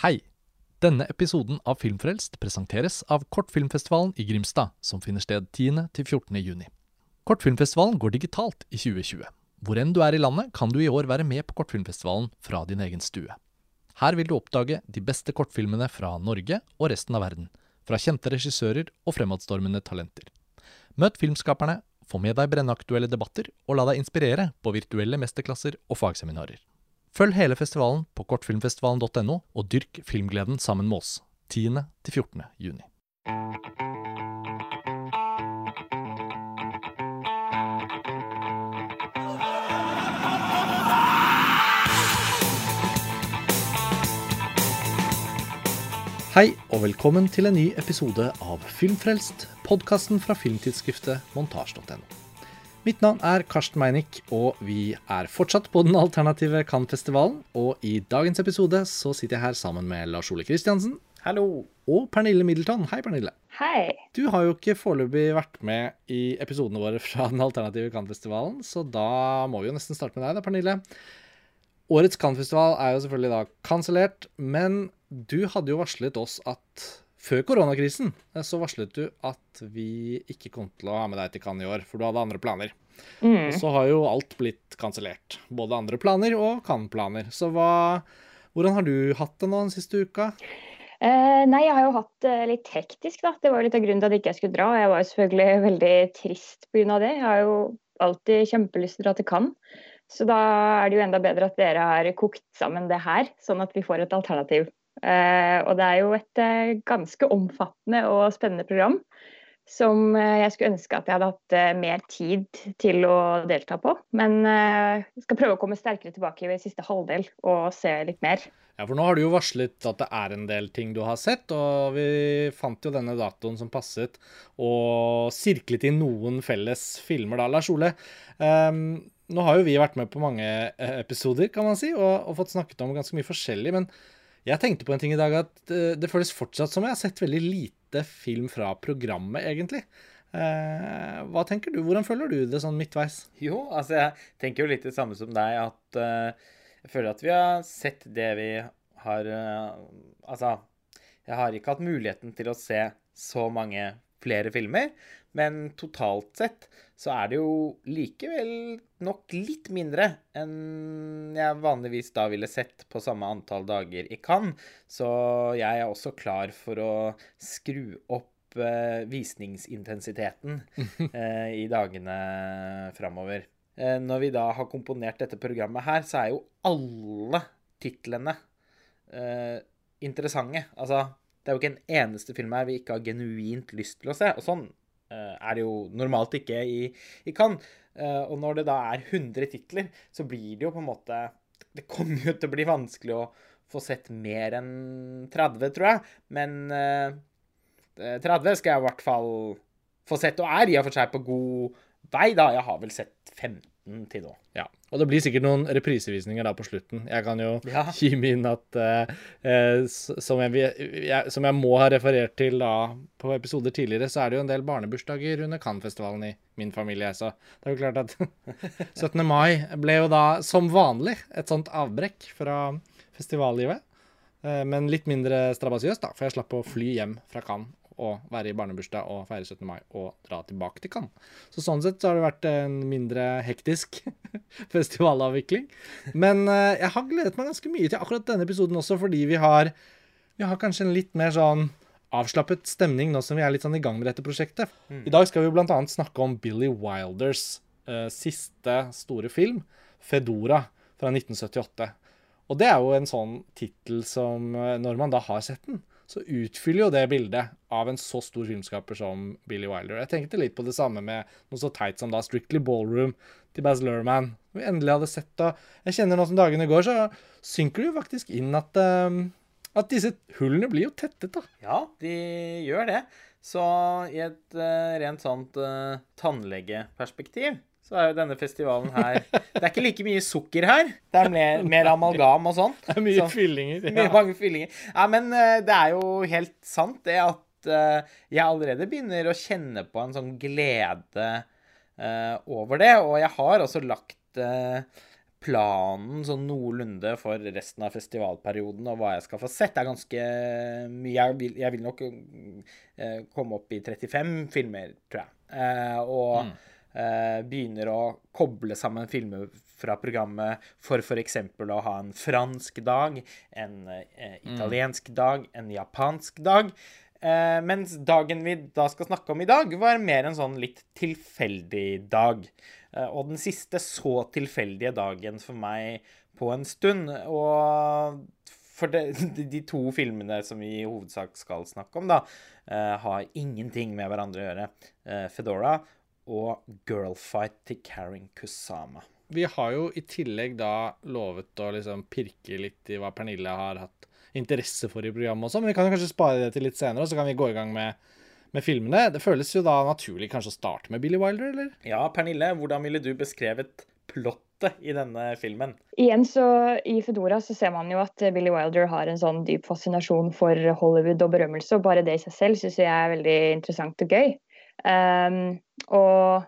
Hei! Denne episoden av Filmfrelst presenteres av Kortfilmfestivalen i Grimstad, som finner sted 10.-14. juni. Kortfilmfestivalen går digitalt i 2020. Hvor enn du er i landet, kan du i år være med på Kortfilmfestivalen fra din egen stue. Her vil du oppdage de beste kortfilmene fra Norge og resten av verden. Fra kjente regissører og fremadstormende talenter. Møt filmskaperne, få med deg brennaktuelle debatter, og la deg inspirere på virtuelle mesterklasser og fagseminarer. Følg hele festivalen på kortfilmfestivalen.no, og dyrk filmgleden sammen med oss 10.-14. juni. Hei, og velkommen til en ny episode av Filmfrelst, podkasten fra filmtidsskriftet montasj.no. Mitt navn er Karsten Meinick, og vi er fortsatt på den alternative Cannes-festivalen. Og i dagens episode så sitter jeg her sammen med Lars Ole Kristiansen. Hallo. Og Pernille Middleton. Hei, Pernille. Hei. Du har jo ikke foreløpig vært med i episodene våre fra den alternative Cannes-festivalen, så da må vi jo nesten starte med deg, da, Pernille. Årets Cannes-festival er jo selvfølgelig da kansellert, men du hadde jo varslet oss at før koronakrisen eh, så varslet du at vi ikke kom til å ha med deg til Cannes i år, for du hadde andre planer. Og så har jo alt blitt kansellert. Både andre planer og Cannes-planer. Så hva, hvordan har du hatt det nå den siste uka? Eh, nei, jeg har jo hatt det litt hektisk, da. Det var jo litt av grunnen til at ikke skulle dra. Jeg var jo selvfølgelig veldig trist pga. det. Jeg har jo alltid kjempelyst til å dra til Cannes. Så da er det jo enda bedre at dere har kokt sammen det her, sånn at vi får et alternativ. Eh, og det er jo et eh, ganske omfattende og spennende program som eh, jeg skulle ønske at jeg hadde hatt mer tid til å delta på. Men jeg skal prøve å komme sterkere tilbake i siste halvdel og se litt mer. Ja, for nå har du jo varslet at det er en del ting du har sett, og vi fant jo denne datoen som passet, og sirklet inn noen felles filmer da. Lars Ole, um, nå har jo vi vært med på mange episoder, kan man si, og, og fått snakket om ganske mye forskjellig, men jeg tenkte på en ting i dag at eh, det føles fortsatt som jeg har sett veldig lite film fra programmet, egentlig. Eh, hva tenker du? Hvordan føler du det sånn midtveis? Jo, altså jeg tenker jo litt det samme som deg, at uh, jeg føler at vi har sett det vi har uh, Altså, jeg har ikke hatt muligheten til å se så mange flere filmer, men totalt sett så er det jo likevel nok litt mindre enn jeg vanligvis da ville sett på samme antall dager i Cannes. Så jeg er også klar for å skru opp eh, visningsintensiteten eh, i dagene framover. Eh, når vi da har komponert dette programmet her, så er jo alle titlene eh, interessante. Altså, det er jo ikke en eneste film her vi ikke har genuint lyst til å se. Og sånn er det jo normalt ikke i, i Cannes. Eh, og når det da er 100 titler, så blir det jo på en måte Det kommer jo til å bli vanskelig å få sett mer enn 30, tror jeg. Men eh, 30 skal jeg i hvert fall få sett, og er i og for seg på god vei, da. Jeg har vel sett 15 til nå. Ja, og det blir sikkert noen reprisevisninger da på slutten. Jeg kan jo Ja. kime inn at uh, som, jeg, jeg, som jeg må ha referert til da på episoder tidligere, så er det jo en del barnebursdager under Cannes-festivalen i min familie. Så det er jo klart at 17. mai ble jo da som vanlig et sånt avbrekk fra festivallivet. Eh, Men litt mindre strabasiøst, da, for jeg slapp å fly hjem fra Cannes og være i barnebursdag og feire 17. mai og dra tilbake til Cannes. Så sånn sett så har det vært en mindre hektisk festivalavvikling. Men eh, jeg har gledet meg ganske mye til akkurat denne episoden også, fordi vi har, vi har kanskje en litt mer sånn avslappet stemning nå som vi er litt sånn i gang med dette prosjektet. I dag skal vi bl.a. snakke om Billy Wilders uh, siste store film, 'Fedora', fra 1978. Og det er jo en sånn tittel som, eh, når man da har sett den, så utfyller jo det bildet av en så stor filmskaper som Billy Wilder. Jeg tenkte litt på det samme med noe så teit som da Strictly Ballroom til Baz Luhrmann. Vi endelig hadde sett da. Jeg kjenner nå som dagene går, så synker det jo faktisk inn at, eh, at disse hullene blir jo tettet, da. Ja, de gjør det. Så i et uh, rent sånt uh, tannlegeperspektiv så er jo denne festivalen her Det er ikke like mye sukker her. Det er mer, mer amalgam og sånn. Det er mye sånn. fyllinger. Mye mange fyllinger. Ja, men eh, det er jo helt sant det at eh, jeg allerede begynner å kjenne på en sånn glede eh, over det. Og jeg har også lagt planen sånn noenlunde for resten av festivalperioden og hva jeg skal få sett, Det er ganske mye. Jeg vil, jeg vil nok komme opp i 35 filmer, tror jeg. Og mm. Uh, begynner å koble sammen filmer fra programmet for f.eks. å ha en fransk dag, en italiensk mm. dag, en japansk dag. mens dagen vi da skal snakke om i dag, var mer en sånn litt tilfeldig dag. Eh, og den siste så tilfeldige dagen for meg på en stund. Og for de, de to filmene som vi i hovedsak skal snakke om, da, har ingenting med hverandre å gjøre. Fedora og Girlfight til Karin Kusama. Vi har jo i tillegg da lovet å liksom pirke litt i hva Pernille har hatt interesse for i programmet også, men vi kan jo kanskje spare det til litt senere, og så kan vi gå i gang med med filmene. Det føles jo da naturlig kanskje å starte med Billy Wilder, eller? Ja, Pernille, hvordan ville du beskrevet plottet i denne filmen? Igjen så I Fedora så ser man jo at Billy Wilder har en sånn dyp fascinasjon for Hollywood og berømmelse, og bare det i seg selv syns jeg er veldig interessant og gøy. Um, og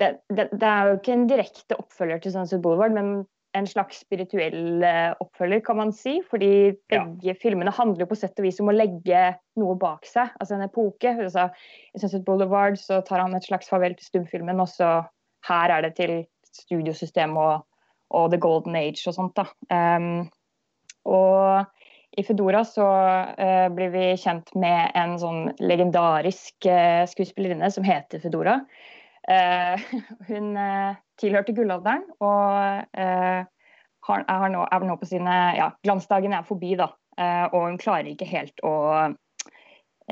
det, det, det, er jo ikke en direkte oppfølger til Sunset Boulevard, men en slags spirituell eh, oppfølger, kan man si. Fordi begge ja. filmene handler jo på sett og vis om å legge noe bak seg, altså en epoke. Altså, I Sunset Boulevard så tar han et slags farvel til stumfilmen, og så her er det til studiosystem og, og The Golden Age og sånt. da. Um, og i Fedora så uh, blir vi kjent med en sånn legendarisk uh, skuespillerinne som heter Fedora. Uh, hun tilhørte gullalderen og eh, har, er, nå, er, nå, på sine ja, Glansdagene er forbi, da. Eh, og hun klarer ikke helt å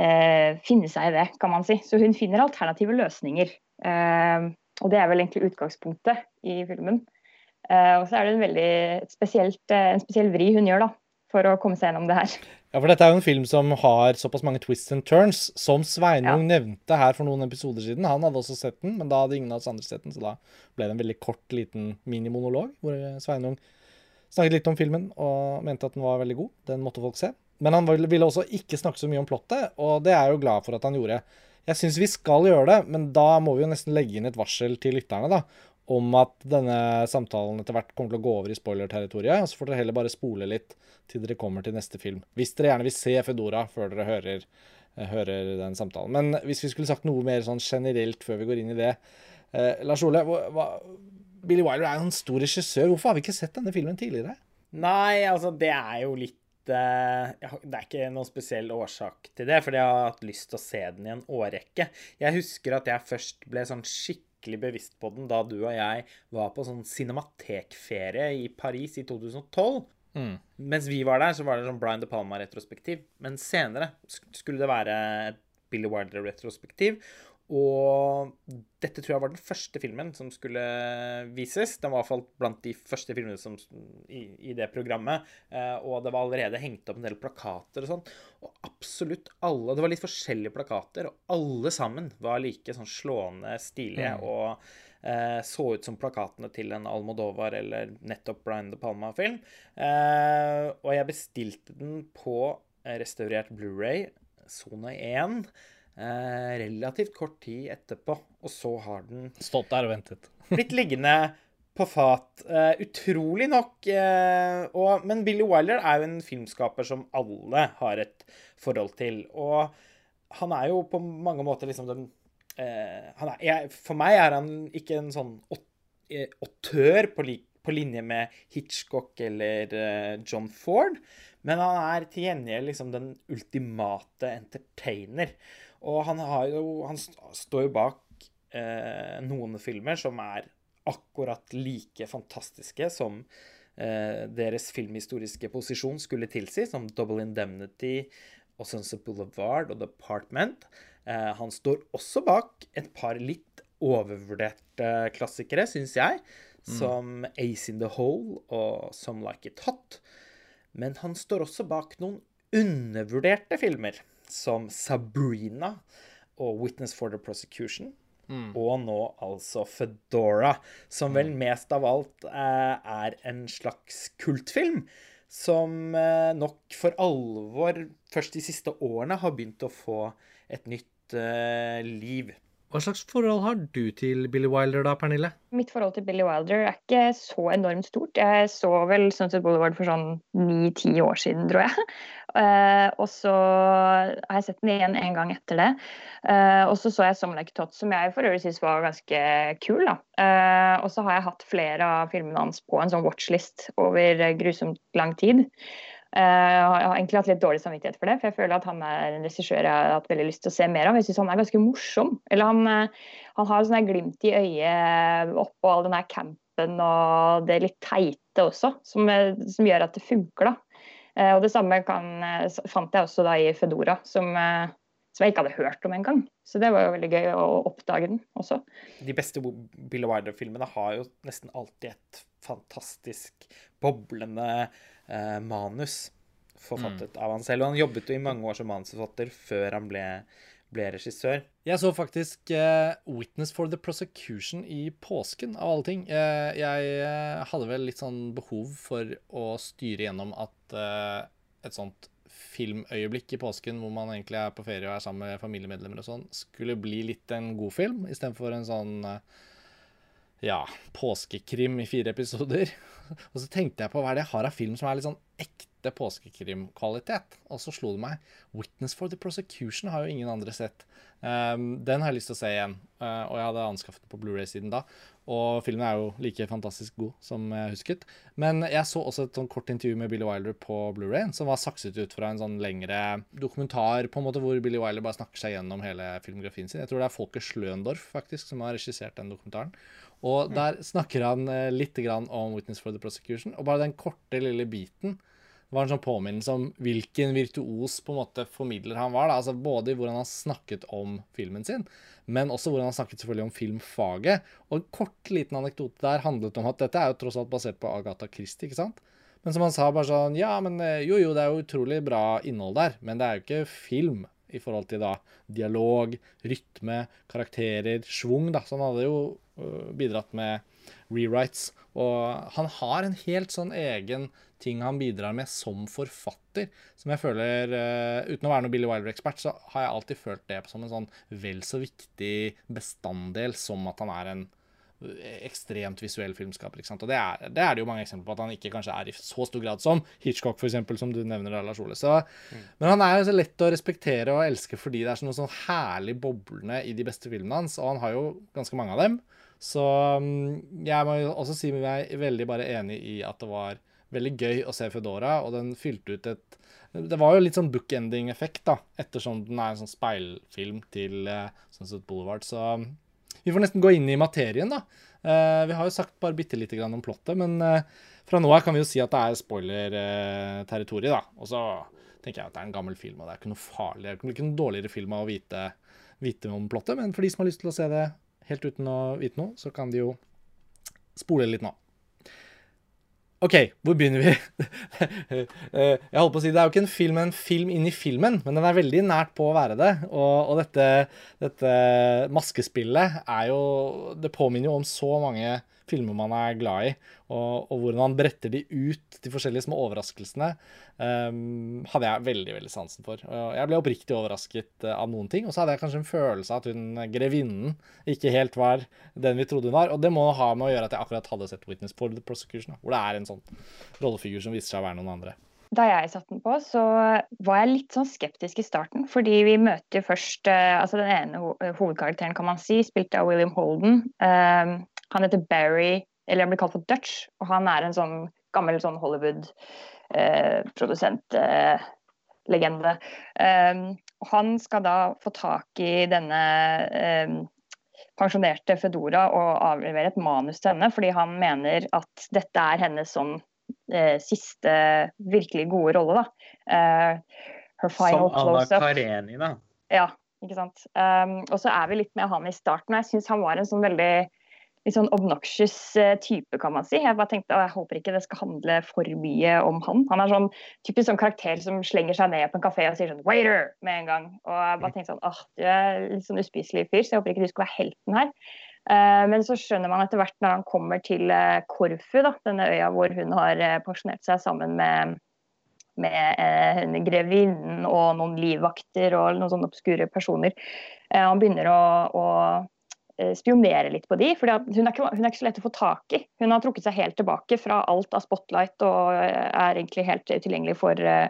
eh, finne seg i det, kan man si. Så hun finner alternative løsninger. Eh, og det er vel egentlig utgangspunktet i filmen. Eh, og så er det en veldig spesielt, eh, en spesiell vri hun gjør da, for å komme seg gjennom det her. Ja, for dette er jo en film som har såpass mange twists and turns, som Sveinung ja. nevnte her for noen episoder siden. Han hadde også sett den, men da hadde ingen av oss andre sett den, så da ble det en veldig kort, liten minimonolog hvor Sveinung snakket litt om filmen og mente at den var veldig god. Den måtte folk se. Men han ville også ikke snakke så mye om plottet, og det er jeg jo glad for at han gjorde. Jeg syns vi skal gjøre det, men da må vi jo nesten legge inn et varsel til lytterne, da om at denne samtalen etter hvert kommer til å gå over i spoiler-territoriet. Så får dere heller bare spole litt til dere kommer til neste film. Hvis dere gjerne vil se Fedora før dere hører, eh, hører den samtalen. Men hvis vi skulle sagt noe mer sånn generelt før vi går inn i det eh, Lars Ole, hva, Billy Wilder er jo en stor regissør. Hvorfor har vi ikke sett denne filmen tidligere? Nei, altså, det er jo litt eh, det er ikke noen spesiell årsak til det, fordi jeg har hatt lyst til å se den i en årrekke. Jeg husker at jeg først ble sånn skikkelig skikkelig bevisst på den da du og jeg var på sånn cinematekferie i Paris i 2012. Mm. Mens vi var der, så var det sånn Brian De Palma-retrospektiv. Men senere skulle det være et Billy Wilder-retrospektiv. Og dette tror jeg var den første filmen som skulle vises. Den var i hvert fall blant de første filmene som, i, i, det programmet. Eh, og det var allerede hengt opp en del plakater og sånn. Og absolutt alle Det var litt forskjellige plakater, og alle sammen var like sånn slående stilige. Mm. og eh, så ut som plakatene til en Almodovar eller nettopp Brian De Palma-film. Eh, og jeg bestilte den på restaurert Blu-ray, sone 1 eh, relativt kort tid etterpå, og så har den Stått der og ventet. blitt liggende på fat. Uh, utrolig nok. Uh, og, men Billy Wilder er jo en filmskaper som alle har et forhold til. Og han er jo på mange måter liksom den uh, er, jeg, For meg er han ikke en sånn autør på, på, linje med Hitchcock eller John Ford, men han er til gjengjeld liksom den ultimate entertainer. Og han, jo, han står jo bak eh, noen filmer som er akkurat like fantastiske som eh, deres filmhistoriske posisjon skulle tilsi, som Double Indemnity og Sunset Boulevard og The Apartment. Eh, han står også bak et par litt overvurderte klassikere, syns jeg, mm. som Ace in the Hole og Some Like It Hot. Men han står også bak noen undervurderte filmer som Sabrina og Witness for the Prosecution. Mm. Og nå altså Fedora, som vel mm. mest av alt eh, er en slags kultfilm. Som eh, nok for alvor først de siste årene har begynt å få et nytt eh, liv. Hva slags forhold har du til Billy Wilder da, Pernille? Mitt forhold til Billy Wilder er ikke så enormt stort. Jeg så vel Sunset Boulevard for sånn ni-ti år siden, tror jeg. Uh, og så har jeg sett den igjen en gang etter det. Uh, og så så jeg 'Some Like Tot', som jeg for øvrig syns var ganske kul. da. Uh, og så har jeg hatt flere av filmene hans på en sånn watchlist over grusomt lang tid. Eh, jeg har egentlig hatt litt dårlig samvittighet for det, for jeg føler at han er en regissør jeg har hatt veldig lyst til å se mer av. Jeg syns han er ganske morsom. Eller han, eh, han har sånn glimt i øyet oppå all den her campen og det litt teite også, som, eh, som gjør at det funker, da. Og det samme kan, fant jeg også da i Fedora, som, som jeg ikke hadde hørt om engang. Så det var jo veldig gøy å oppdage den også. De beste Bill Wilder-filmene har jo nesten alltid et fantastisk boblende eh, manus forfattet mm. av han selv. Og han jobbet jo i mange år som manusforfatter før han ble, ble regissør. Jeg så faktisk uh, 'Witness for the Prosecution' i påsken, av alle ting. Uh, jeg uh, hadde vel litt sånn behov for å styre gjennom at et sånt filmøyeblikk i påsken hvor man egentlig er på ferie og er sammen med familiemedlemmer og sånn, skulle bli litt en god film istedenfor en sånn ja, påskekrim i fire episoder. Og så tenkte jeg på hva er det jeg har av film som er litt sånn ekte påskekrimkvalitet. Og så slo det meg 'Witness for the Prosecution' har jo ingen andre sett. Um, den har jeg lyst til å se igjen, uh, og jeg hadde anskaffet den på Blu-ray siden da. Og filmen er jo like fantastisk god som jeg husket. Men jeg så også et sånn kort intervju med Billy Wilder på Blu-ray, som var sakset ut fra en sånn lengre dokumentar på en måte hvor Billy Wilder bare snakker seg gjennom hele filmografien sin. Jeg tror det er Folke Sløndorf faktisk som har regissert den dokumentaren. Og mm. der snakker han eh, litt om Witness for the Prosecution. Og bare den korte, lille biten var en sånn påminnelse om hvilken virtuos på en måte formidler han var. Da. Altså Både i hvordan han snakket om filmen sin, men også hvordan han snakket selvfølgelig om filmfaget. Og en kort, liten anekdote der handlet om at dette er jo tross alt basert på Agatha Christie, ikke sant? Men som han sa bare sånn Ja, men eh, jo, jo, det er jo utrolig bra innhold der, men det er jo ikke film i forhold til da dialog, rytme, karakterer, schwung, da. Så han hadde jo øh, bidratt med rewrites. Og han har en helt sånn egen ting han bidrar med som forfatter, som jeg føler uh, Uten å være noen Billy Wilder-ekspert, så har jeg alltid følt det som en sånn vel så viktig bestanddel som at han er en ekstremt visuell filmskaper. ikke sant? Og det er, det er, det jo mange eksempler på at han ikke kanskje er i så stor grad som Hitchcock, eksempel, som du nevner, Lars Ole. Så, mm. Men han er jo så lett å respektere og elske fordi det er noe sånn herlig boblende i de beste filmene hans, og han har jo ganske mange av dem. Så mm, jeg må jo også si meg veldig bare enig i at det var veldig gøy å se Foodora, og den fylte ut et det var jo litt sånn bookending-effekt, da, ettersom den er en sånn speilfilm til uh, Sunset Boulevard. Så vi får nesten gå inn i materien, da. Uh, vi har jo sagt bare bitte lite grann om plottet, men uh, fra nå av kan vi jo si at det er spoiler-territoriet, da. Og så tenker jeg at det er en gammel film, og det er ikke noe farlig. Det blir ikke noe dårligere film av å vite, vite om plottet, men for de som har lyst til å se det helt uten å vite noe, så kan de jo spole litt nå. OK, hvor begynner vi? Eh, jeg holdt på å si, Det er jo ikke en film, en film inni filmen, men den er veldig nært på å være det. Og, og dette, dette, maskespillet er jo Det påminner jo om så mange filmer man er glad i, og, og hvordan han bretter de ut, de forskjellige små overraskelsene, um, hadde jeg veldig veldig sansen for. Jeg ble oppriktig overrasket uh, av noen ting, og så hadde jeg kanskje en følelse av at hun grevinnen ikke helt var den vi trodde hun var. Og det må ha med å gjøre at jeg akkurat hadde sett 'Witness for the Prosecution', hvor det er en sånn rollefigur som viser seg å være noen andre. Da jeg satte den på, så var jeg litt sånn skeptisk i starten. Fordi vi møter først uh, altså Den ene ho hovedkarakteren, kan man si, spilt av William Holden. Uh, han heter Barry, eller han blir kalt for Dutch, og han er en sånn gammel sånn Hollywood-produsentlegende. Eh, um, han skal da få tak i denne um, pensjonerte Fedora og avlevere et manus til henne, fordi han mener at dette er hennes sånn eh, siste virkelig gode rolle. da. Uh, Som Anna Karenina. Ja, ikke sant. Um, og så er vi litt med han i starten, og jeg syns han var en sånn veldig litt sånn obnoxious eh, type, kan man si. Jeg bare tenkte, jeg håper ikke det skal handle for mye om han. Han er sånn typisk sånn karakter som slenger seg ned på en kafé og sier sånn 'waiter' med en gang. Og jeg bare tenkte sånn åh, du er litt sånn uspiselig fyr, så jeg håper ikke du skal være helten her. Uh, men så skjønner man etter hvert når han kommer til uh, Korfu, da, denne øya hvor hun har uh, pensjonert seg sammen med med eh, grevinnen og noen livvakter og noen sånne obskure personer. Eh, han begynner å, å eh, spionere litt på de, for hun, hun, er ikke så lett å få tak i. Hun har trukket seg helt tilbake fra alt av spotlight og eh, er egentlig helt utilgjengelig for uh,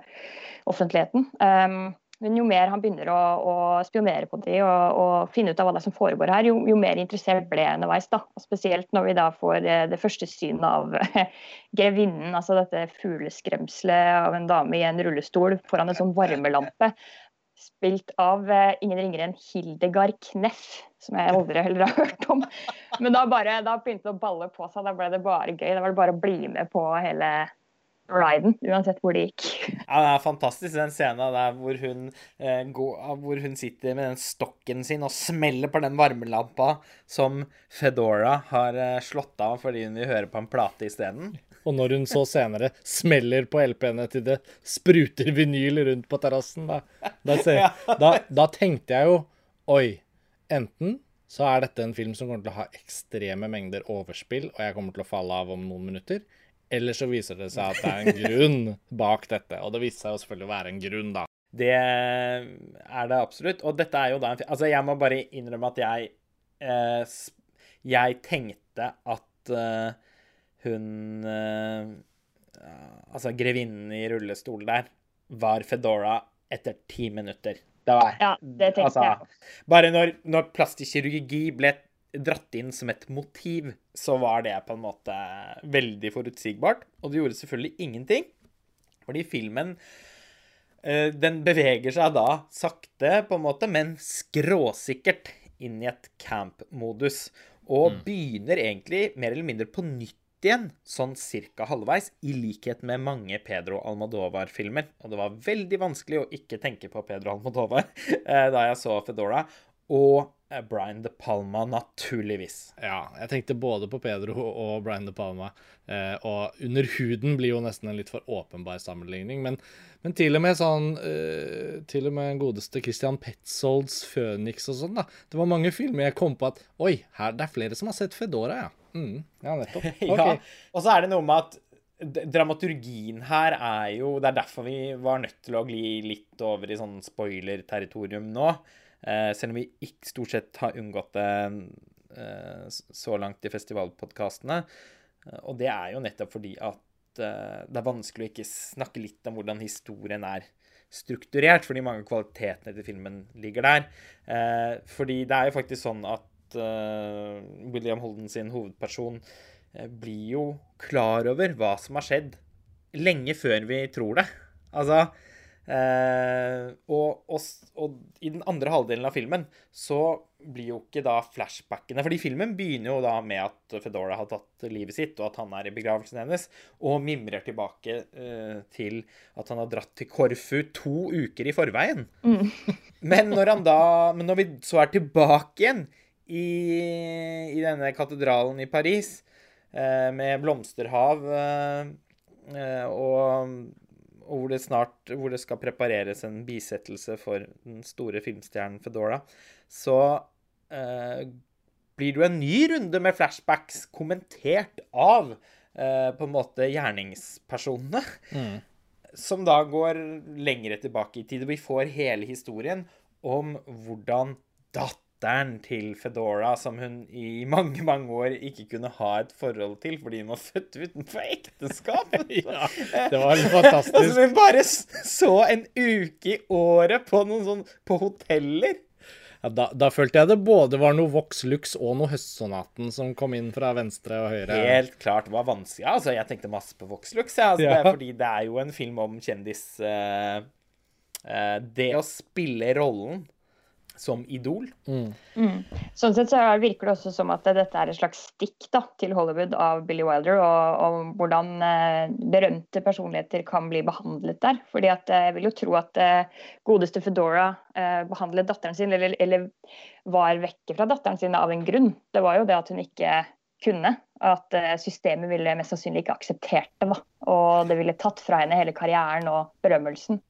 offentligheten. Um, men jo mer han begynner å, å spionere på de og, og, finne ut av hva det er som foregår her, jo, jo mer interessert ble jeg underveis. da. Og spesielt når vi da får eh, det første synet av grevinnen, altså dette fugleskremselet av en dame i en rullestol foran en sånn varmelampe. Spilt av uh, ingen ringere enn Hildegard Kneff, som jeg aldri heller har hørt om. Men da, bare, da begynte det å balle på seg. Da ble det bare gøy. Da var det bare å bli med på hele riden, uansett hvor det gikk. Ja, Det er fantastisk den scenen der hvor hun, eh, går, hvor hun sitter med den stokken sin og smeller på den varmelampa som Fedora har eh, slått av fordi hun vil høre på en plate isteden. Og når hun så senere smeller på LP-ene til det spruter vinyl rundt på terrassen, da, da, da, da tenkte jeg jo Oi, enten så er dette en film som kommer til å ha ekstreme mengder overspill, og jeg kommer til å falle av om noen minutter. Eller så viser det seg at det er en grunn bak dette. Og det viste seg jo selvfølgelig å være en grunn, da. Det er det absolutt. Og dette er jo da en film Altså, jeg må bare innrømme at jeg eh, Jeg tenkte at eh, hun eh, Altså, grevinnen i rullestol der var Fedora etter ti minutter. Det var Ja, det tenkte altså, jeg. Bare når, når plastisk kirurgi ble dratt inn som et motiv, så var det på en måte veldig forutsigbart. Og det gjorde selvfølgelig ingenting, fordi filmen eh, den beveger seg da sakte, på en måte, men skråsikkert inn i et camp-modus. Og mm. begynner egentlig mer eller mindre på nytt igjen, sånn cirka halvveis, i likhet med mange Pedro Almodovar-filmer. Og det var veldig vanskelig å ikke tenke på Pedro Almodovar eh, da jeg så Fedora. Og Eh, Brian De Palma, naturligvis. Ja, jeg tenkte både på Pedro og Brian De Palma. Eh, og Under huden blir jo nesten en litt for åpenbar sammenligning. Men, men til og med sånn eh, Til og med godeste Christian Petzold's Phoenix og sånn, da. Det var mange filmer jeg kom på at Oi, her, det er flere som har sett Fedora, ja. Mm, ja, nettopp. Okay. ja. Og så er det noe med at dramaturgien her er jo Det er derfor vi var nødt til å gli litt over i sånn spoiler-territorium nå. Eh, selv om vi ikke stort sett har unngått det eh, så langt i festivalpodkastene. Eh, og det er jo nettopp fordi at det er vanskelig å ikke snakke litt om hvordan historien er strukturert, fordi mange av kvalitetene til filmen ligger der. fordi det er jo faktisk sånn at William Holden sin hovedperson blir jo klar over hva som har skjedd, lenge før vi tror det. Altså Eh, og, og, og, i den andre halvdelen av filmen så blir jo ikke da flashbackene Fordi filmen begynner jo da med at Fedora har tatt livet sitt, og at han er i begravelsen hennes, og mimrer tilbake eh, til at han har dratt til Korfu to uker i forveien. Mm. men, når han da, men når vi så er tilbake igjen i, i denne katedralen i Paris, eh, med blomsterhav eh, eh, og og hvor det snart hvor det skal prepareres en bisettelse for den store filmstjernen Fedora, så eh, blir det jo en ny runde med flashbacks kommentert av eh, på en måte gjerningspersonene. Mm. Som da går lengre tilbake i tid. Og vi får hele historien om hvordan datteren datteren til Fedora, som hun i mange mange år ikke kunne ha et forhold til fordi hun var født utenfor ekteskap. ja, det var fantastisk. Altså, hun bare så en uke i året på noen sånn på hoteller. Ja, da, da, følte jeg det både var noe Vox Lux og noe Høstsonaten som kom inn fra venstre og høyre. Helt klart. Det var vanskelig. Altså, jeg tenkte masse på Vox Lux. Ja, altså, ja. Det fordi det er jo en film om kjendis uh, uh, Det å spille rollen som idol. Mm. Mm. Sånn sett så virker det også som at dette er et slags stikk da, til Hollywood av Billy Wilder, og, og hvordan eh, berømte personligheter kan bli behandlet der. Fordi at eh, Jeg vil jo tro at eh, godeste Fedora eh, behandlet datteren sin, eller, eller, var vekke fra datteren sin av en grunn. Det var jo det at hun ikke kunne. At eh, systemet ville mest sannsynlig ikke akseptert det. Da. Og det ville tatt fra henne hele karrieren og berømmelsen.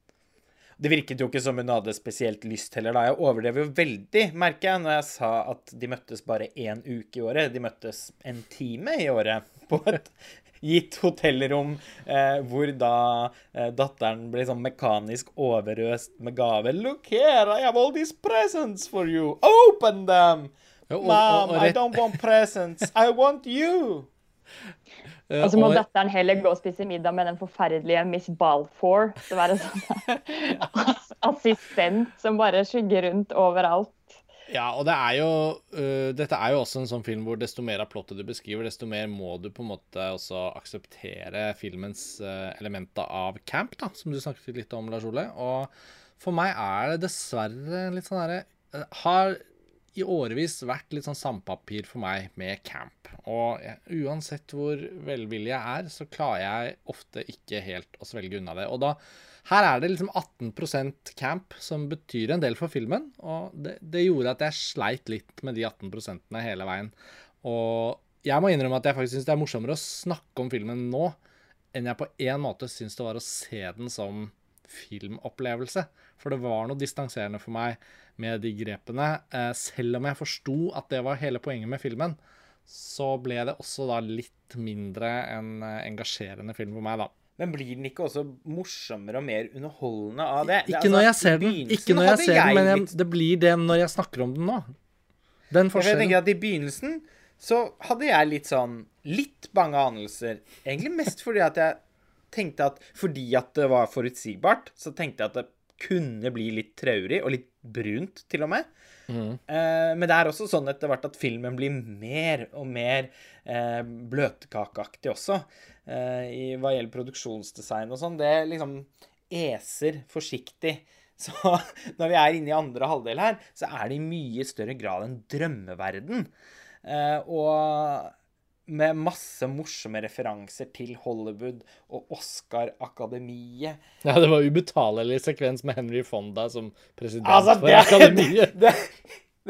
Det virket jo ikke som hun hadde spesielt lyst heller, da. Jeg overdrev jo veldig, merker jeg, når jeg sa at de møttes bare én uke i året. De møttes en time i året på et gitt hotellrom eh, hvor da eh, datteren ble sånn mekanisk overøst med gave. Look here, I have all these presents for you. Open them! Mom, I don't want presents. I want you! Eh, Og så må og- datteren heller gå og spise middag med den forferdelige Miss Balfour. Som er en sånn assistent som bare skygger rundt overalt. Ja, og det er jo uh, Dette er jo også en sånn film hvor desto mer av plottet du beskriver, desto mer må du på en måte også akseptere filmens uh, elementer av camp, da, som du snakket litt om, Lars Ole. Og for meg er det dessverre litt sånn herre uh, Har i årevis vært litt sånn sandpapir for meg med camp. Og uansett hvor velvillig jeg er, så klarer jeg ofte ikke helt å svelge unna det. Og da her er det liksom 18% camp, som betyr en del for filmen. Og det, det gjorde at jeg sleit litt med de 18% hele veien. Og jeg må innrømme at jeg faktisk syns det er morsommere å snakke om filmen nå enn jeg på en måte syns det var å se den som filmopplevelse. For det var noe distanserende for meg med de grepene. Eh, selv om jeg forsto at det var hele poenget med filmen, så ble det også da litt mindre en eh, engasjerende film for meg, da. Men blir den ikke også morsommere og mer underholdende av det? Det- Ikke altså, når jeg ser den, ikke når jeg ser jeg den, men jeg, det blir det når jeg snakker om den nå. Den forskjellen. for Jeg tenker at I begynnelsen så hadde jeg litt sånn Litt bange anelser. Egentlig mest fordi at jeg tenkte at fordi at det var forutsigbart, så tenkte jeg at det kunne bli litt traurig, og litt brunt, til og med. Eh, men det er også sånn etter hvert at filmen blir mer og mer eh, bløtkakeaktig også. Eh, i hva gjelder produksjonsdesign og sånn. Det liksom eser forsiktig. Så når vi er inne i andre halvdel her, så er det i mye større grad en drømmeverden. Eh, og med masse morsomme referanser til Hollywood og Oscar-akademiet. Ja, det var ubetalelig sekvens med Henry Fonda som president Altså, for det, akademiet. det, det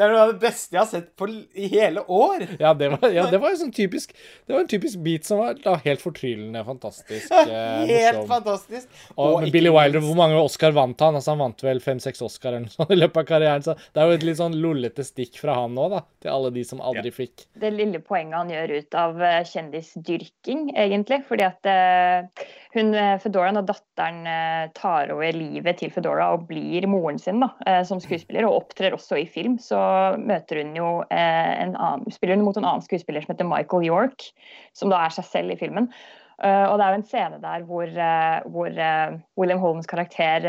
er noe av det beste jeg har sett på, i hele år. Ja, det var, ja, det var jo sånn typisk Det var en typisk beat som var da helt fortryllende fantastisk. eh, Helt morsom. fantastisk. Og, og Billy Wilder, hvor mange Oscar vant han? Altså Han vant vel fem-seks Oscar eller noe sånt i løpet av karrieren. Så det er jo et litt sånn lollete stikk fra han nå, da. Til alle de som aldri fikk. det lille poenget han gjør ut av eh, kjendisdyrking, egentlig. Fordi at eh, hun, Fedoraen Fedora, når datteren eh, tar over livet til Fedora og blir moren sin da, eh, som skuespiller, og opptrer også i film, så møter hun jo eh, en annen, spiller hun mot en annen skuespiller som heter Michael York, som da er seg selv i filmen. Uh, og det er jo en scene der hvor, uh, hvor uh, William Holmes karakter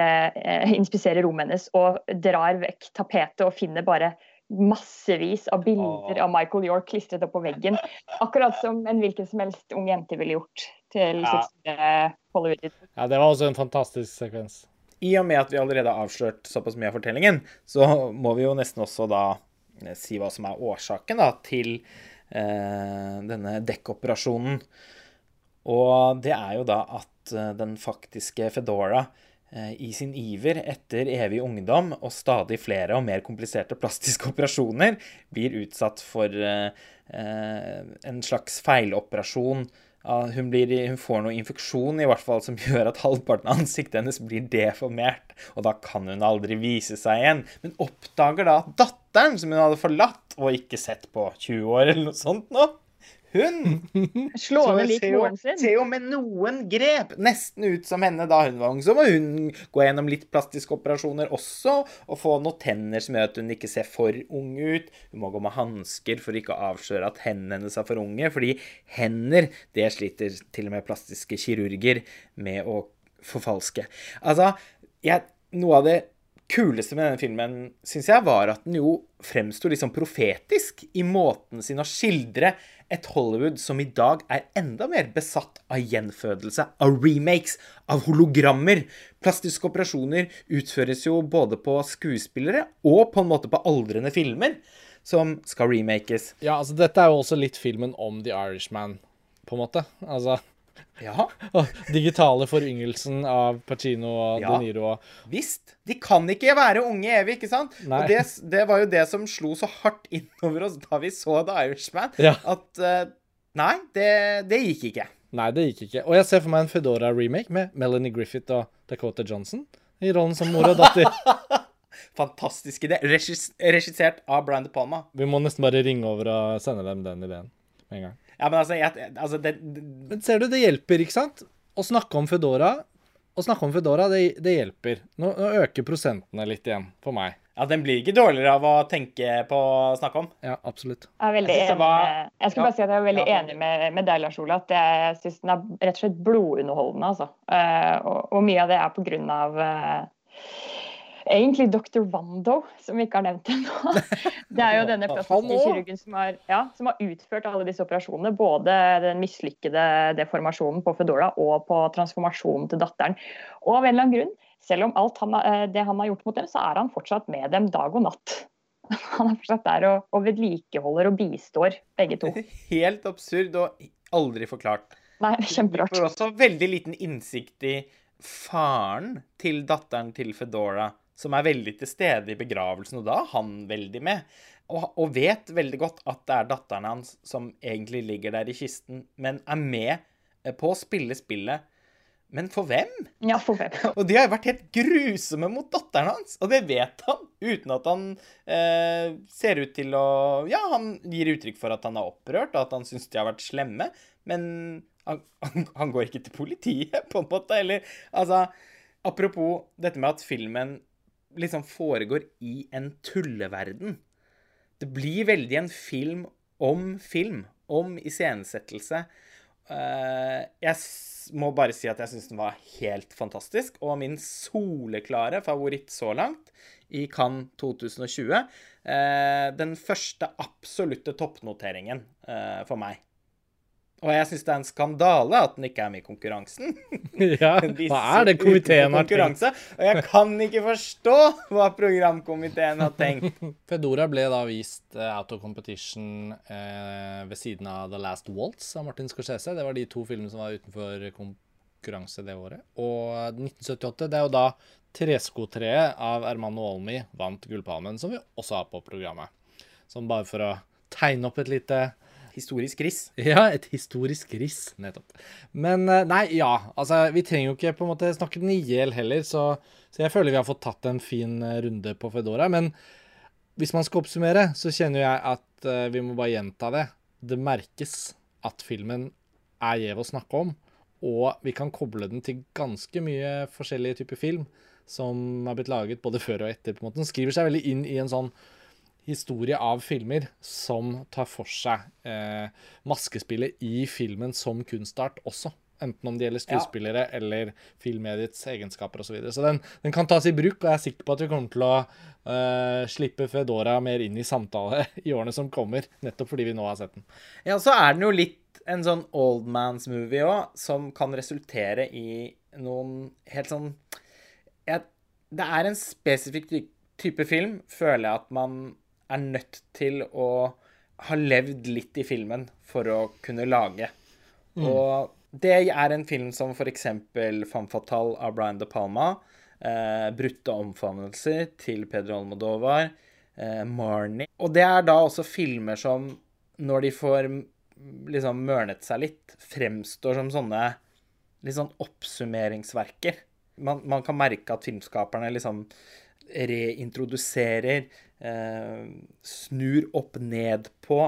inspiserer rommet hennes og drar vekk tapetet og finner bare massevis av bilder av Michael York klistret opp på veggen. Akkurat som en hvilken som helst ung jente ville gjort til Ja. Hollywood. Ja, det var også en fantastisk sekvens. I og med at vi allerede har avslørt såpass mye av fortellingen, så må vi jo nesten også da eh, si hva som er årsaken da, til eh, denne dekkoperasjonen. Og det er jo da at eh, den faktiske Fedora eh, i sin iver etter evig ungdom og stadig flere og mer kompliserte plastiske operasjoner blir utsatt for eh, en slags feiloperasjon. Hun, blir, hun får noe infeksjon i hvert fall som gjør at halvparten av ansiktet hennes blir deformert, og da kan hun aldri vise seg igjen. Men oppdager da at datteren, som hun hadde forlatt og ikke sett på 20 år eller noe sånt nå, hun Slående lik moren sin. Ser jo med noen grep nesten ut som henne da hun var ung. Så må hun gå gjennom litt plastiske operasjoner også, og få noen tenner som gjør at hun ikke ser for ung ut. Hun må gå med hansker for ikke å avsløre at hendene hennes er for unge, fordi hender, det sliter til og med plastiske kirurger med å forfalske. Altså, jeg, noe av det kuleste med denne filmen, syns jeg, var at den jo fremsto sånn profetisk i måten sin å skildre et Hollywood som i dag er enda mer besatt av gjenfødelse, av remakes, av hologrammer. Plastiske operasjoner utføres jo både på skuespillere og på en måte på aldrende filmer som skal remakes. Ja, altså dette er jo også litt filmen om The Irishman, på en måte. Altså Ja, digitale foryngelsen av Pacino og Ja. De Niro. visst. De kan ikke være unge evig, ikke sant? Nei. Og det, det var jo det som slo så hardt innover oss da vi så The Irishman, Ja. at uh, Nei, det, det gikk ikke. Nei, det gikk ikke. Og jeg ser for meg en Fedora-remake med Melanie Griffith og Dakota Johnson i rollen som mor og datter. Fantastisk idé. Regis regissert av Brian De Palma. Vi må nesten bare ringe over og sende dem den ideen med en gang. Ja, men altså, jeg, altså det, det, Men ser du, det hjelper, ikke sant? Å snakke om Foodora Å snakke om Foodora, det, det hjelper. Nå, nå øker prosentene litt igjen for meg. ja, Den blir ikke dårligere av å tenke på å snakke om. Ja, absolutt. Jeg er veldig Jeg enig var- med, jeg skal Ja. bare si at jeg er veldig Ja. enig med, med deg, Lars Ole. At jeg syns den er rett og slett blodunderholdende. Altså. Uh, og, og mye av det er på grunn av eh, egentlig dr. Wando, som vi ikke har nevnt ennå. Det er jo denne plastiske kirurgen som har, ja, som har utført alle disse operasjonene. Både den mislykkede deformasjonen på Foodora og på transformasjonen til datteren. Og av en eller annen grunn, selv om alt han, eh, det han har gjort mot dem, så er han fortsatt med dem dag og natt. Han er fortsatt der og, og vedlikeholder og bistår begge to. Helt absurd og aldri forklart. Nei, kjemperart. Du får også veldig liten innsikt i faren til datteren til Fedora, som er veldig til stede i begravelsen, og da er han veldig med. Og, og vet veldig godt at det er datteren hans som egentlig ligger der i kisten, men er med eh, på å spille spillet. Men for hvem? Ja, for hvem? Og de har vært helt grusomme mot datteren hans, og det vet han, uten at han eh, ser ut til å Ja, han gir uttrykk for at han er opprørt, og at han syns de har vært slemme, men han, han, han går ikke til politiet, på en måte, eller Altså, apropos dette med at filmen liksom foregår i en tulleverden. Det blir veldig en film om film, om iscenesettelse. Eh, jeg må bare si at jeg syns den var helt fantastisk, og min soleklare favoritt så langt i Cannes 2020. Eh, den første absolutte toppnoteringen eh, for meg. Og jeg syns det er en skandale at den ikke er med i konkurransen. Ja, hva er det komiteen har tenkt? Og jeg kan ikke forstå hva programkomiteen har tenkt. Fedora ble da vist eh, out of competition eh, ved siden av The Last Waltz av Martin Scorsese. Det var de to filmene som var utenfor konkurranse det året. Og 1978, det er jo da Treskotreet av Ermano Olmi vant Gullpalmen, som vi også har på programmet. Sånn bare for å tegne opp et lite Historisk riss. ja, et historisk riss, nettopp. Men eh, nei, ja. Altså, vi trenger jo ikke på en måte snakke den i hjel heller, så, så jeg føler vi har fått tatt en fin eh, runde på Fedora. Men hvis man skal oppsummere, så kjenner jeg at uh, vi må bare gjenta det. Det merkes at filmen er gjev å snakke om, og vi kan koble den til ganske mye forskjellige typer film som har blitt laget både før og etter. på en måte. Den skriver seg veldig inn i en sånn historie av filmer som tar for seg eh, maskespillet i filmen som kunstart også. Enten om det gjelder skuespillere eller filmmediets egenskaper osv. Så, videre. så den, den kan tas i bruk, og jeg er sikker på at vi kommer til å uh, slippe Fedora mer inn i samtale i årene som kommer, nettopp fordi vi nå har sett den. Ja, så er den jo litt en sånn old man's movie òg, som kan resultere i noen helt sånn jeg, Det er en spesifikk type film, føler jeg at man er nødt til å ha levd litt i filmen for å kunne lage. Og det er en film som f.eks. Femme Fatale av Brian De Palma. Eh, Brutte omfavnelser til Pedro Almodovar. Eh, Marnie. Og det er da også filmer som, når de får mm, liksom mørnet seg litt, fremstår som sånne litt sånn oppsummeringsverker. Man, man kan merke at filmskaperne liksom reintroduserer, snur opp ned på,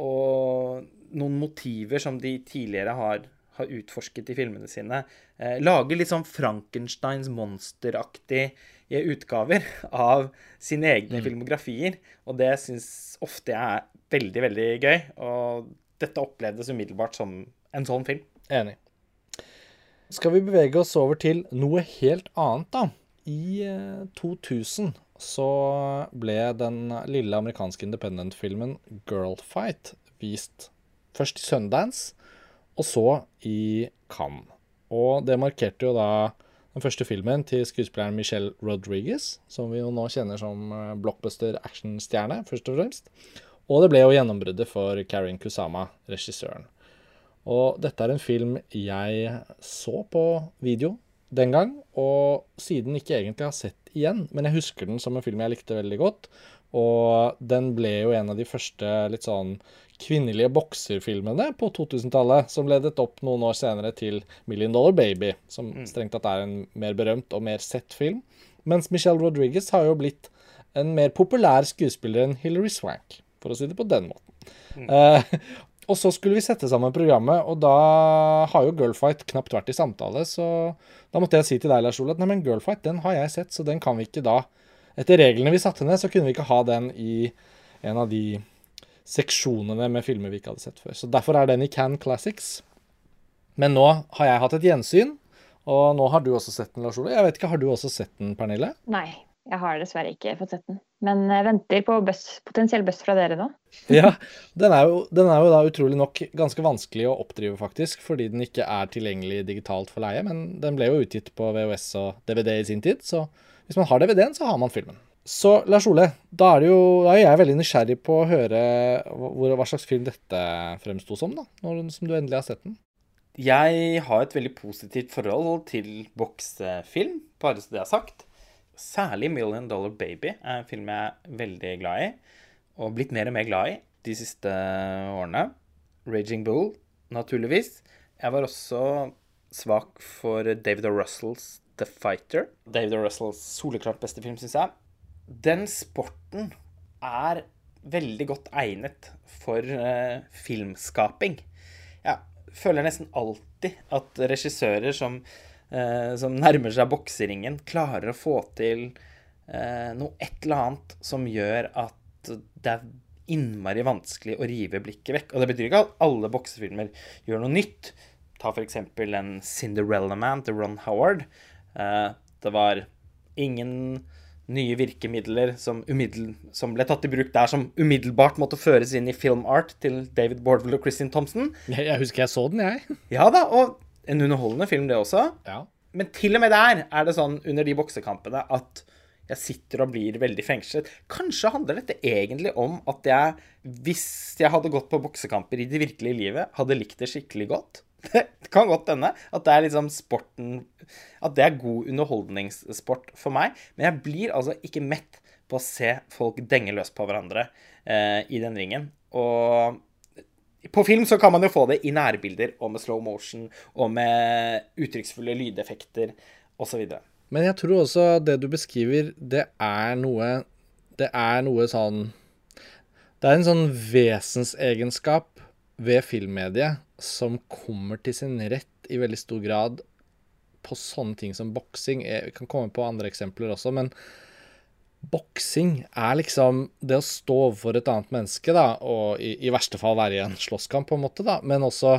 og noen motiver som de tidligere har, har utforsket i filmene sine. Eh, lager litt sånn Frankensteins monsteraktige utgaver av sine egne filmografier. Og det syns ofte jeg er veldig, veldig gøy. Og dette opplevdes umiddelbart som en sånn film. Enig. Skal vi bevege oss over til noe helt annet, da? I eh, 2000 så ble den lille amerikanske independent-filmen Girlfight vist først i Sundance, og så i Cannes. Og det markerte jo da den første filmen til skuespilleren Michelle Rodriguez, som vi jo nå kjenner som eh, blockbuster actionstjerne, først og fremst. Og det ble jo gjennombruddet for Karin Kusama, regissøren. Og dette er en film jeg så på video den gang, og siden ikke egentlig har sett igjen. Men jeg husker den som en film jeg likte veldig godt. Og den ble jo en av de første litt sånn kvinnelige bokserfilmene på 2000-tallet, som ledet opp noen år senere til Million Dollar Baby, som strengt tatt er en mer berømt og mer sett film. Mens Michelle Rodriguez har jo blitt en mer populær skuespiller enn Hilary Swank, for å si det på den måten. Eh, og så skulle vi sette sammen programmet, og da har jo Girlfight knapt vært i samtale, så da måtte jeg si til deg, Lars Ole, at nei, men Girlfight, den har jeg sett, så den kan vi ikke da Etter reglene vi satte ned, så kunne vi ikke ha den i en av de seksjonene med filmer vi ikke hadde sett før. Så derfor er den i Can Classics. Men nå har jeg hatt et gjensyn, og nå har du også sett den, Lars Ole. Jeg vet ikke, Har du også sett den, Pernille? Nei, jeg har dessverre ikke fått sett den. Men jeg venter på bøss, potensiell buss fra dere nå. Ja, den er, jo, den er, jo, da utrolig nok ganske vanskelig å oppdrive, faktisk, fordi den ikke er tilgjengelig digitalt for leie. Men den ble jo utgitt på VHS og DVD i sin tid, så hvis man har DVD-en, så har man filmen. Så Lars Ole, da er, jo, da er jeg veldig nysgjerrig på å høre hvor, hva slags film dette fremsto som, da, når, som du endelig har sett den. Jeg har et veldig positivt forhold til boksefilm, bare så det er sagt. Særlig 'Million Dollar Baby' er en film jeg er veldig glad i, og blitt mer og mer glad i de siste årene. 'Raging Bull', naturligvis. Jeg var også svak for David O. Russells The Fighter. David O. Russells soleklart beste film, syns jeg. Den sporten er veldig godt egnet for uh, filmskaping. Jeg føler nesten alltid at regissører som, som nærmer seg bokseringen, klarer å få til uh, noe et eller annet som gjør at det er innmari vanskelig å rive blikket vekk. Og det betyr ikke at alle boksefilmer gjør noe nytt. Ta f.eks. en Cinderella Man til Ron Howard. Eh, det var ingen nye virkemidler som, som, ble tatt i bruk der, som umiddelbart måtte føres inn i film art til David Bordwell og Kristin Thompson. Jeg husker jeg så den, jeg. Ja da, og en underholdende film, det også. Ja. Men til og med der er det sånn under de boksekampene at jeg sitter og blir veldig fengslet. Kanskje handler dette egentlig om at jeg, hvis jeg hadde gått på boksekamper i det virkelige livet, hadde likt det skikkelig godt. Det kan godt hende at det er liksom sporten At det er god underholdningssport for meg. Men jeg blir altså ikke mett på å se folk denge løs på hverandre eh, i den ringen. Og på film så kan man jo få det i nærbilder og med slow motion og med uttrykksfulle lydeffekter osv. Men jeg tror også det du beskriver, det er noe Det er noe sånn Det er en sånn vesensegenskap ved filmmediet som kommer til sin rett i veldig stor grad på sånne ting som boksing. Jeg kan komme på andre eksempler også, men boksing er liksom det å stå overfor et annet menneske, da, og i, i, verste fall være i en slåsskamp, på en måte, da, men også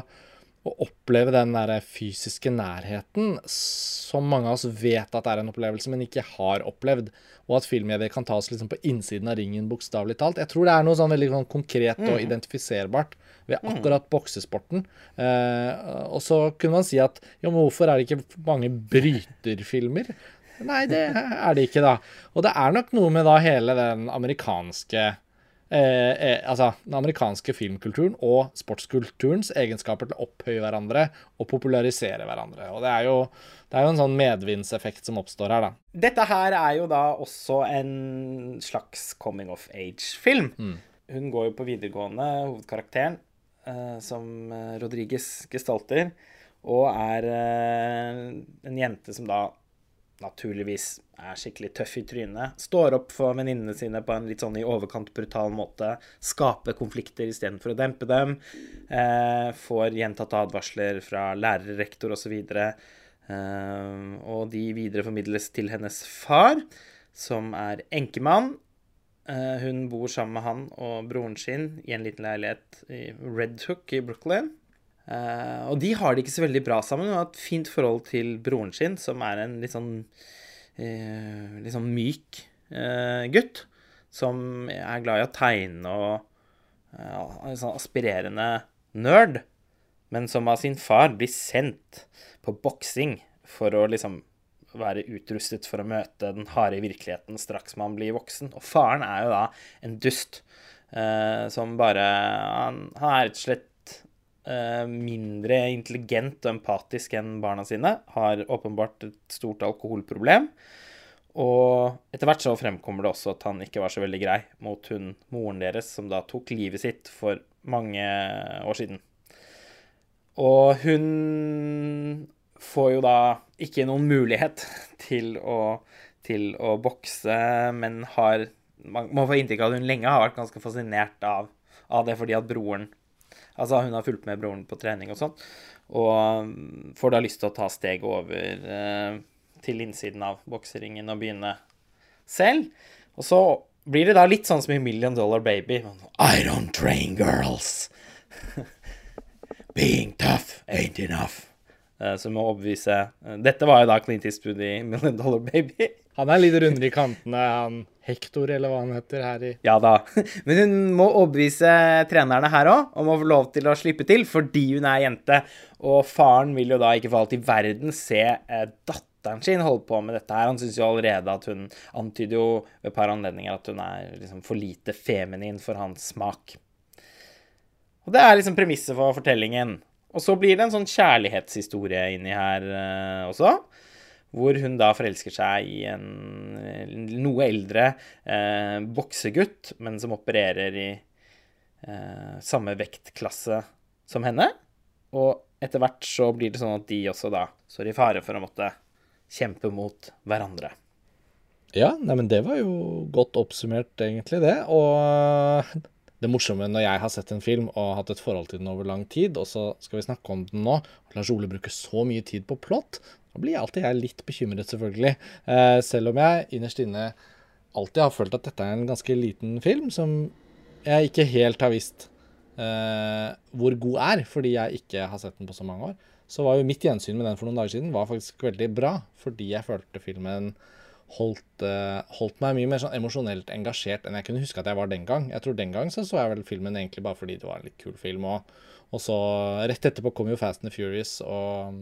å oppleve den der fysiske nærheten som mange av oss vet at er en opplevelse, men ikke har opplevd. Og at filmmedier kan ta oss liksom på innsiden av ringen, bokstavelig talt. Jeg tror det er noe sånn veldig sånn konkret og mm. identifiserbart ved mm. akkurat boksesporten. Eh, og så kunne man si at jo, men hvorfor er det ikke mange bryterfilmer? Nei, det er det ikke, da. Og det er nok noe med da hele den amerikanske Eh, eh, altså, den amerikanske filmkulturen og sportskulturens egenskaper til å opphøye hverandre og popularisere hverandre. Og det er jo, det er jo en sånn medvindseffekt som oppstår her, da. Dette her er jo da også en slags coming of age-film. Mm. Hun går jo på videregående, hovedkarakteren, Eh, som eh, Rodriguez gestalter, og er eh, en jente som da naturligvis er skikkelig tøff i trynet. Står opp for venninnene sine på en litt sånn i overkant brutal måte. Skaper konflikter istedenfor å dempe dem. Eh, får gjentatte advarsler fra lærer, rektor osv. Eh, og de videreformidles til hennes far, som er enkemann. Eh, hun bor sammen med han og broren sin i en liten leilighet i Red Hook i Brooklyn. Eh, og de har det ikke så veldig bra sammen. Hun har et fint forhold til broren sin, som er en litt sånn, uh, litt sånn myk gutt. Som er glad i å tegne og en sånn aspirerende nerd. Men som av sin far blir sendt på boksing for å liksom være utrustet for å møte den harde virkeligheten straks man blir voksen. Og faren er jo da en dust som bare Han, han er rett og slett mindre intelligent og empatisk enn barna sine. Har åpenbart et stort alkoholproblem. Og etter hvert så fremkommer det også at han ikke var så veldig grei mot hun moren deres, som da tok livet sitt for mange år siden. Og hun får jo da ikke noen mulighet til å, til å bokse, men har Man må få inntrykk av at hun lenge har vært ganske fascinert av, av det fordi at broren Altså, hun har fulgt med broren på trening og sånn, og mm, får da lyst til å ta steg over eh, til innsiden av bokseringen og begynne selv. Og så blir det da litt sånn som i Million Dollar Baby. I don't train girls. Being tough ain't enough. Eh, Som må overbevise eh, Dette var jo da Clint Eastwood i Million Dollar Baby. Han er litt rundere i kantene, han Hector, eller hva han heter her i Ja da. Men hun må overbevise trenerne her òg om å få lov til å slippe til, fordi hun er jente. Og faren vil jo da ikke for alt i verden se eh, datteren sin holde på med dette her. Han syns jo allerede at hun antyder jo ved et par anledninger at hun er liksom for lite feminin for hans smak. Og det er liksom premisset for fortellingen. Og så blir det en sånn kjærlighetshistorie inni her eh, også. Hvor hun da forelsker seg i en eh, noe eldre eh, boksegutt, men som opererer i eh, samme vektklasse som henne. Og etter hvert så blir det sånn at de også da står i fare for å måtte kjempe mot hverandre. Ja, nei, det var jo godt oppsummert, egentlig, det. Og det morsomme når jeg har sett en film og hatt et forhold til den over lang tid, og så skal vi snakke om den nå, og Lars Ole bruker så mye tid på plott, da blir alltid jeg litt bekymret, selvfølgelig. Eh, selv om jeg innerst inne alltid har følt at dette er en ganske liten film som jeg ikke helt har visst eh, hvor god er, fordi jeg ikke har sett den på så mange år. Så var jo mitt gjensyn med den for noen dager siden var faktisk veldig bra, fordi jeg følte filmen holdt, eh, holdt meg mye mer sånn emosjonelt engasjert enn jeg kunne huske at jeg var den gang. Jeg tror den gang så, så jeg vel filmen egentlig bare fordi det var en litt kul film. Og, og så rett etterpå kom jo Fast and the Furious, og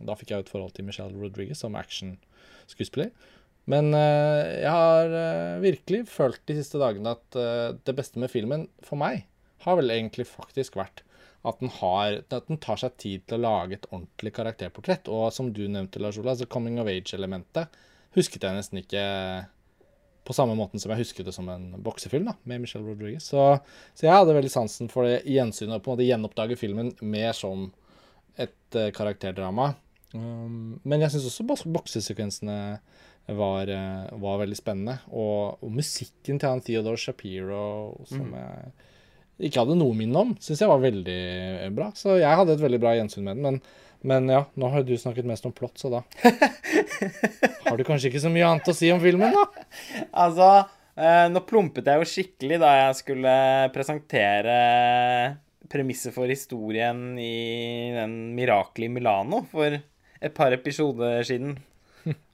da fikk jeg et forhold til Michelle Rodriguez som actionskuespiller. Men eh, jeg har eh, virkelig følt de siste dagene at eh, det beste med filmen, for meg, har vel egentlig faktisk vært at den, har, at den tar seg tid til å lage et ordentlig karakterportrett. Og som du nevnte, Lars Ola, altså coming of age-elementet husket jeg nesten ikke på samme måten som jeg husket det som en boksefilm da, med Michelle Rodriguez. Så, så jeg hadde veldig sansen for det gjensynet, og på en måte gjenoppdage filmen mer som et karakterdrama. Um, men jeg syns også boksesekvensene var, eh, var veldig spennende. Og, og musikken til han Theodore Shapiro, som jeg ikke hadde noe minne om, syns jeg var veldig bra. Så jeg hadde et veldig bra gjensyn med den. Men, men ja, nå har du snakket mest om plott, så da har du kanskje ikke så mye annet å si om filmen, da? Altså, eh, nå plumpet jeg jo skikkelig da jeg skulle presentere premisset for historien i den Mirakel i Milano for et par episoder siden.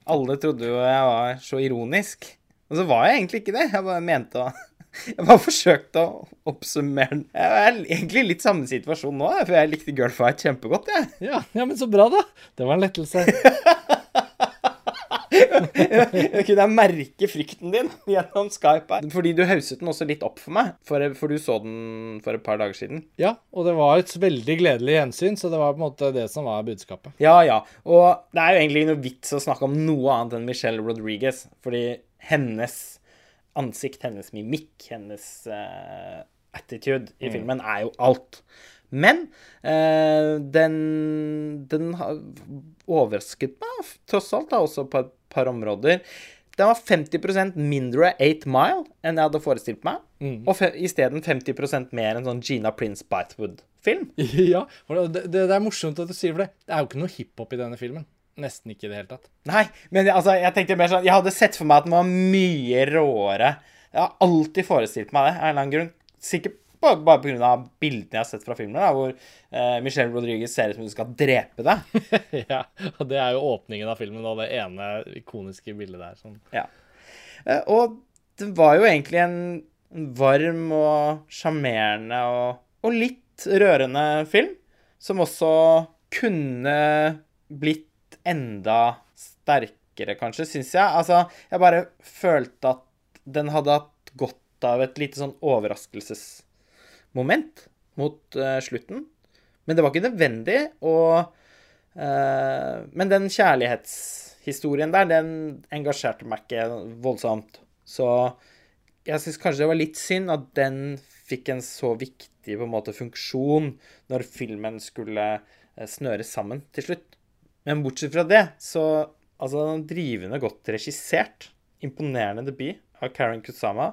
Alle trodde jo jeg var så ironisk. Og så var jeg egentlig ikke det. Jeg bare mente å Jeg bare forsøkte å oppsummere den. Jeg er egentlig litt samme situasjon nå, for jeg likte Girlfight kjempegodt, jeg. Ja, ja, men så bra, da. Det var en lettelse. Jeg kunne merke frykten din gjennom Skype her. Fordi du hauset den også litt opp for meg, for, for du så den for et par dager siden. Ja, og det var et veldig gledelig gjensyn, så det var på en måte det som var budskapet. Ja, ja. Og det er jo egentlig noe vits å snakke om noe annet enn Michelle Rodriguez, fordi hennes ansikt, hennes mimikk, hennes uh, attitude i filmen er jo alt. Men uh, den, den har overrasket meg tross alt da, også på et par områder. Den var 50% mindre 8 Mile enn jeg hadde forestilt meg. Og fe isteden 50% mer enn sånn Gina Prince Bitewood-film. ja, det, det, det er morsomt at du sier det. Det er jo ikke noe hiphop i denne filmen. Nesten ikke i det hele tatt. Nei, men altså, jeg tenkte mer sånn Jeg hadde sett for meg at den var mye råere. Jeg har alltid forestilt meg det, av en eller annen grunn. Sikkert bare, bare pga. bildene jeg har sett fra filmen, da, hvor uh, Michelle Rodriguez ser ut som hun skal drepe deg. ja, og det er jo åpningen av filmen, og det ene ikoniske bildet der. Sånn. Ja. Uh, og det var jo egentlig en varm og sjarmerende og, og litt rørende film, som også kunne blitt enda sterkere, kanskje, syns jeg. Altså, jeg bare følte at den hadde hatt godt av et lite sånn overraskelsesmoment mot uh, slutten. Men det var ikke nødvendig, og uh, Men den kjærlighetshistorien der, den engasjerte meg ikke voldsomt. Så jeg syns kanskje det var litt synd at den fikk en så viktig en måte funksjon når filmen skulle eh, snøres sammen til slutt. Men bortsett fra det, så Altså, drivende godt regissert. Imponerende debut av Karen Kusama.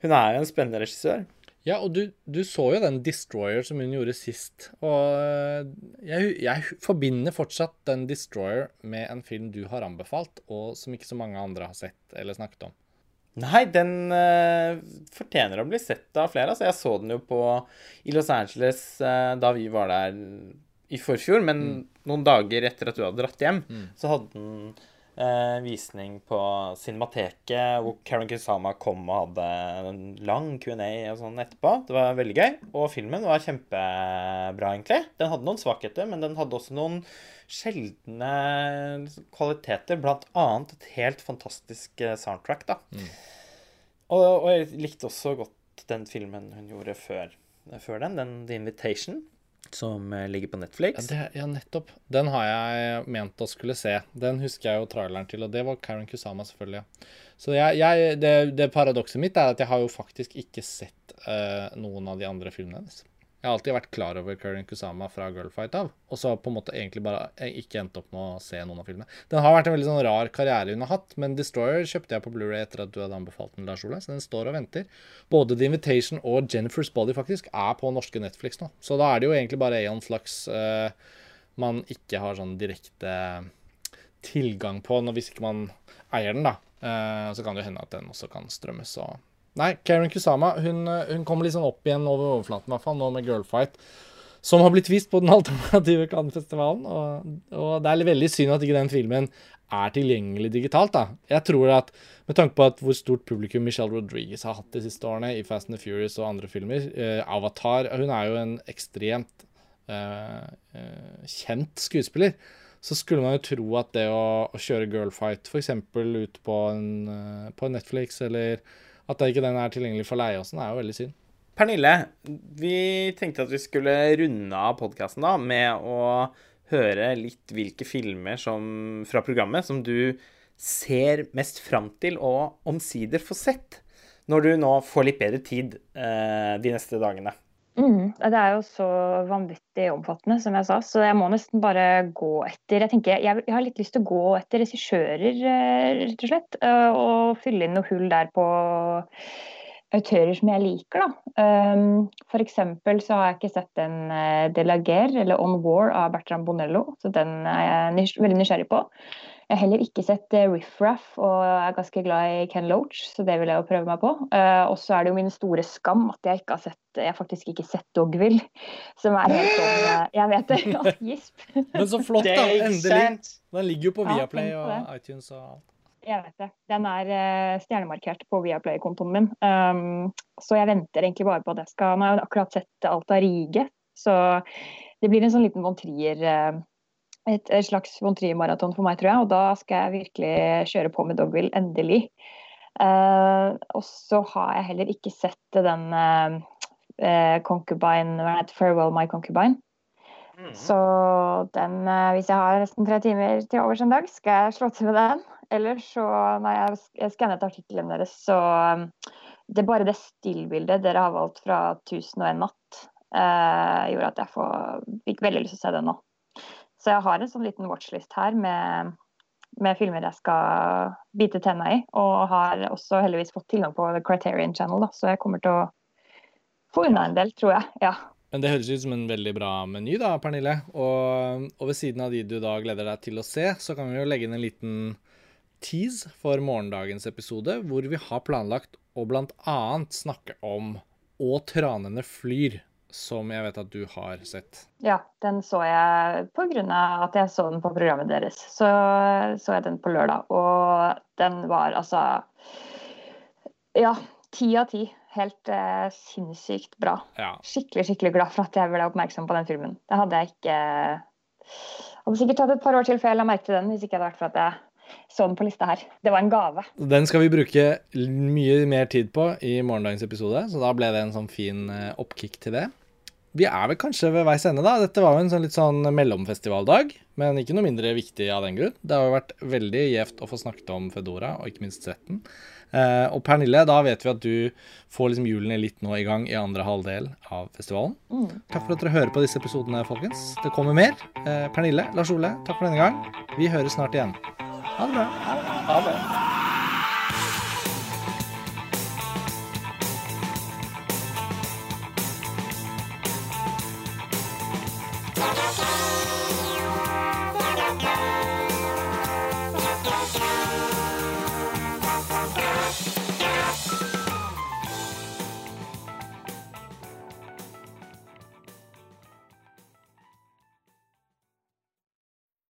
Hun er jo en spennende regissør. Ja, og du, du så jo den Destroyer som hun gjorde sist. Og eh, jeg, jeg forbinder fortsatt den Destroyer med en film du har anbefalt, og som ikke så mange andre har sett eller snakket om. Nei, den uh, fortjener å bli sett av flere. Altså, jeg så den jo på i Los Angeles uh, da vi var der i forfjor, men noen dager etter at du hadde dratt hjem, så hadde den eh, visning på Cinemateket, hvor Karen Kusama kom og hadde en lang Q&A og sånn etterpå. Det var veldig gøy. Og filmen var kjempebra, egentlig. Den hadde noen svakheter, men den hadde også noen sjeldne kvaliteter, blant annet et helt fantastisk eh, soundtrack, da. Og, og jeg likte også godt den filmen hun gjorde før, før den, den The Invitation, som eh, ligger på Ja, Netflix. det, ja, nettopp. Den har jeg ment å skulle se. Den husker jeg jo traileren til, og det var Karen Kusama, selvfølgelig. ja. Så jeg, jeg, det, det paradokset mitt er at jeg har jo faktisk ikke sett uh, noen av de andre filmene hennes. Jeg har alltid vært klar over Kurin Kusama fra Girlfight av, og så på en måte egentlig bare eh, ikke endt opp med å se noen av filmene. Den har vært en veldig sånn rar karriere hun har hatt, men Destroyer kjøpte jeg på Blu-ray etter at du hadde anbefalt den, Lars Ole, så den står og venter. Både The Invitation og Jennifer's Body faktisk er på norske Netflix nå, så da er det jo egentlig bare Aeon Flux uh, man ikke har sånn direkte tilgang på når, hvis ikke man eier den, da. Uh, så kan det jo hende at den også kan strømmes. Og... Nei, Karen Kusama hun, hun kommer litt sånn opp igjen over overflaten, i hvert fall, nå med Girlfight. Som har blitt vist på den alternative Cannes-festivalen. Og, og det er veldig synd at ikke den filmen er tilgjengelig digitalt. da. Jeg tror at med tanke på at hvor stort publikum Michelle Rodriguez har hatt de siste årene i Fast and the Furious og andre filmer, eh, Avatar Hun er jo en ekstremt eh, eh, kjent skuespiller. Så skulle man jo tro at det å, å kjøre girlfight f.eks. ut på, en, eh, på Netflix, eller at ikke den er tilgjengelig for leie og sånn, er jo veldig synd. Pernille, vi tenkte at vi skulle runde av podkasten da med å høre litt hvilke filmer som, fra programmet som du ser mest fram til og omsider får sett, når du nå får litt bedre tid eh, de neste dagene. Mm, det er jo så vanvittig omfattende, som jeg sa, så jeg må nesten bare gå etter Jeg tenker, jeg, jeg har litt lyst til å gå etter regissører, eh, rett og slett. eh, Og fylle inn noe hull der på autører som jeg liker, da. Um, for eksempel så har jeg ikke sett den uh, De la Guerre, eller On War av Bertrand Bonello, så den er jeg nys veldig nysgjerrig på. Jeg har heller ikke sett uh, Riff Raff, og er ganske glad i Ken Loach, så det vil jeg jo prøve meg på. Uh, og så er det jo min store skam at jeg ikke har sett Jeg faktisk ikke sett Dogville, som er helt sånn uh, Jeg vet det, gisp. Men så flott, da! Endelig. Den ligger jo på Viaplay og iTunes og alt. Jeg vet det. Den er uh, stjernemarkert på Viaplay-kontoen min. Um, så jeg venter egentlig bare på at jeg skal Nå har jeg akkurat sett alt av Rige, så det blir en sånn liten von Trier eh, et, et slags von Trier-maraton for meg, tror jeg. Og da skal jeg virkelig kjøre på med Dogville, endelig. Uh, og så har jeg heller ikke sett den uh, Concubine, heter Farewell My Concubine. Så den, hvis jeg har nesten tre timer til overs en dag, skal jeg slå til med den. Ellers så, Nei, jeg skannet artikkelen deres, så um, det er bare det stillbildet dere har valgt fra 1001 natt, eh, gjorde at jeg får, fikk veldig lyst til å se det nå. Så jeg har en sånn liten watchlist her med, med filmer jeg skal bite tenna i, og har også heldigvis fått tilgang på The Criterion Channel, da, så jeg kommer til å få unna en del, tror jeg. Ja. Men det høres ut som en veldig bra meny, da, Pernille. Og, og ved siden av de du da gleder deg til å se, så kan vi jo legge inn en liten tease for morgendagens episode, hvor vi har planlagt å annet snakke om Og tranene flyr, som jeg vet at du har sett. Ja, den så jeg av at jeg så den på programmet deres. Så så jeg den på lørdag, og den var altså Ja, ti av ti. Helt eh, sinnssykt bra. Ja. Skikkelig, skikkelig glad for at jeg ble oppmerksom på den filmen. Det hadde jeg ikke Hadde sikkert tatt et par år til før jeg la merke til den, hvis ikke hadde vært for at jeg så den på lista her. Det var en gave. Den skal vi bruke mye mer tid på i morgendagens episode, så da ble det en sånn fin eh, oppkick til det. Vi er vel kanskje ved veis ende, da. Dette var jo en sånn litt sånn mellomfestivaldag, men ikke noe mindre viktig av den grunn. Det har jo vært veldig gjevt å få snakket om Fedora, og ikke minst Svetten. Eh, og Pernille, da vet vi at du får liksom hjulene litt nå i gang i andre halvdel av festivalen. Takk for at dere hører på disse episodene, folkens. Det kommer mer. Eh, Pernille, Lars Ole, takk for denne gang. Vi høres snart igjen. Ha det bra. Ha det.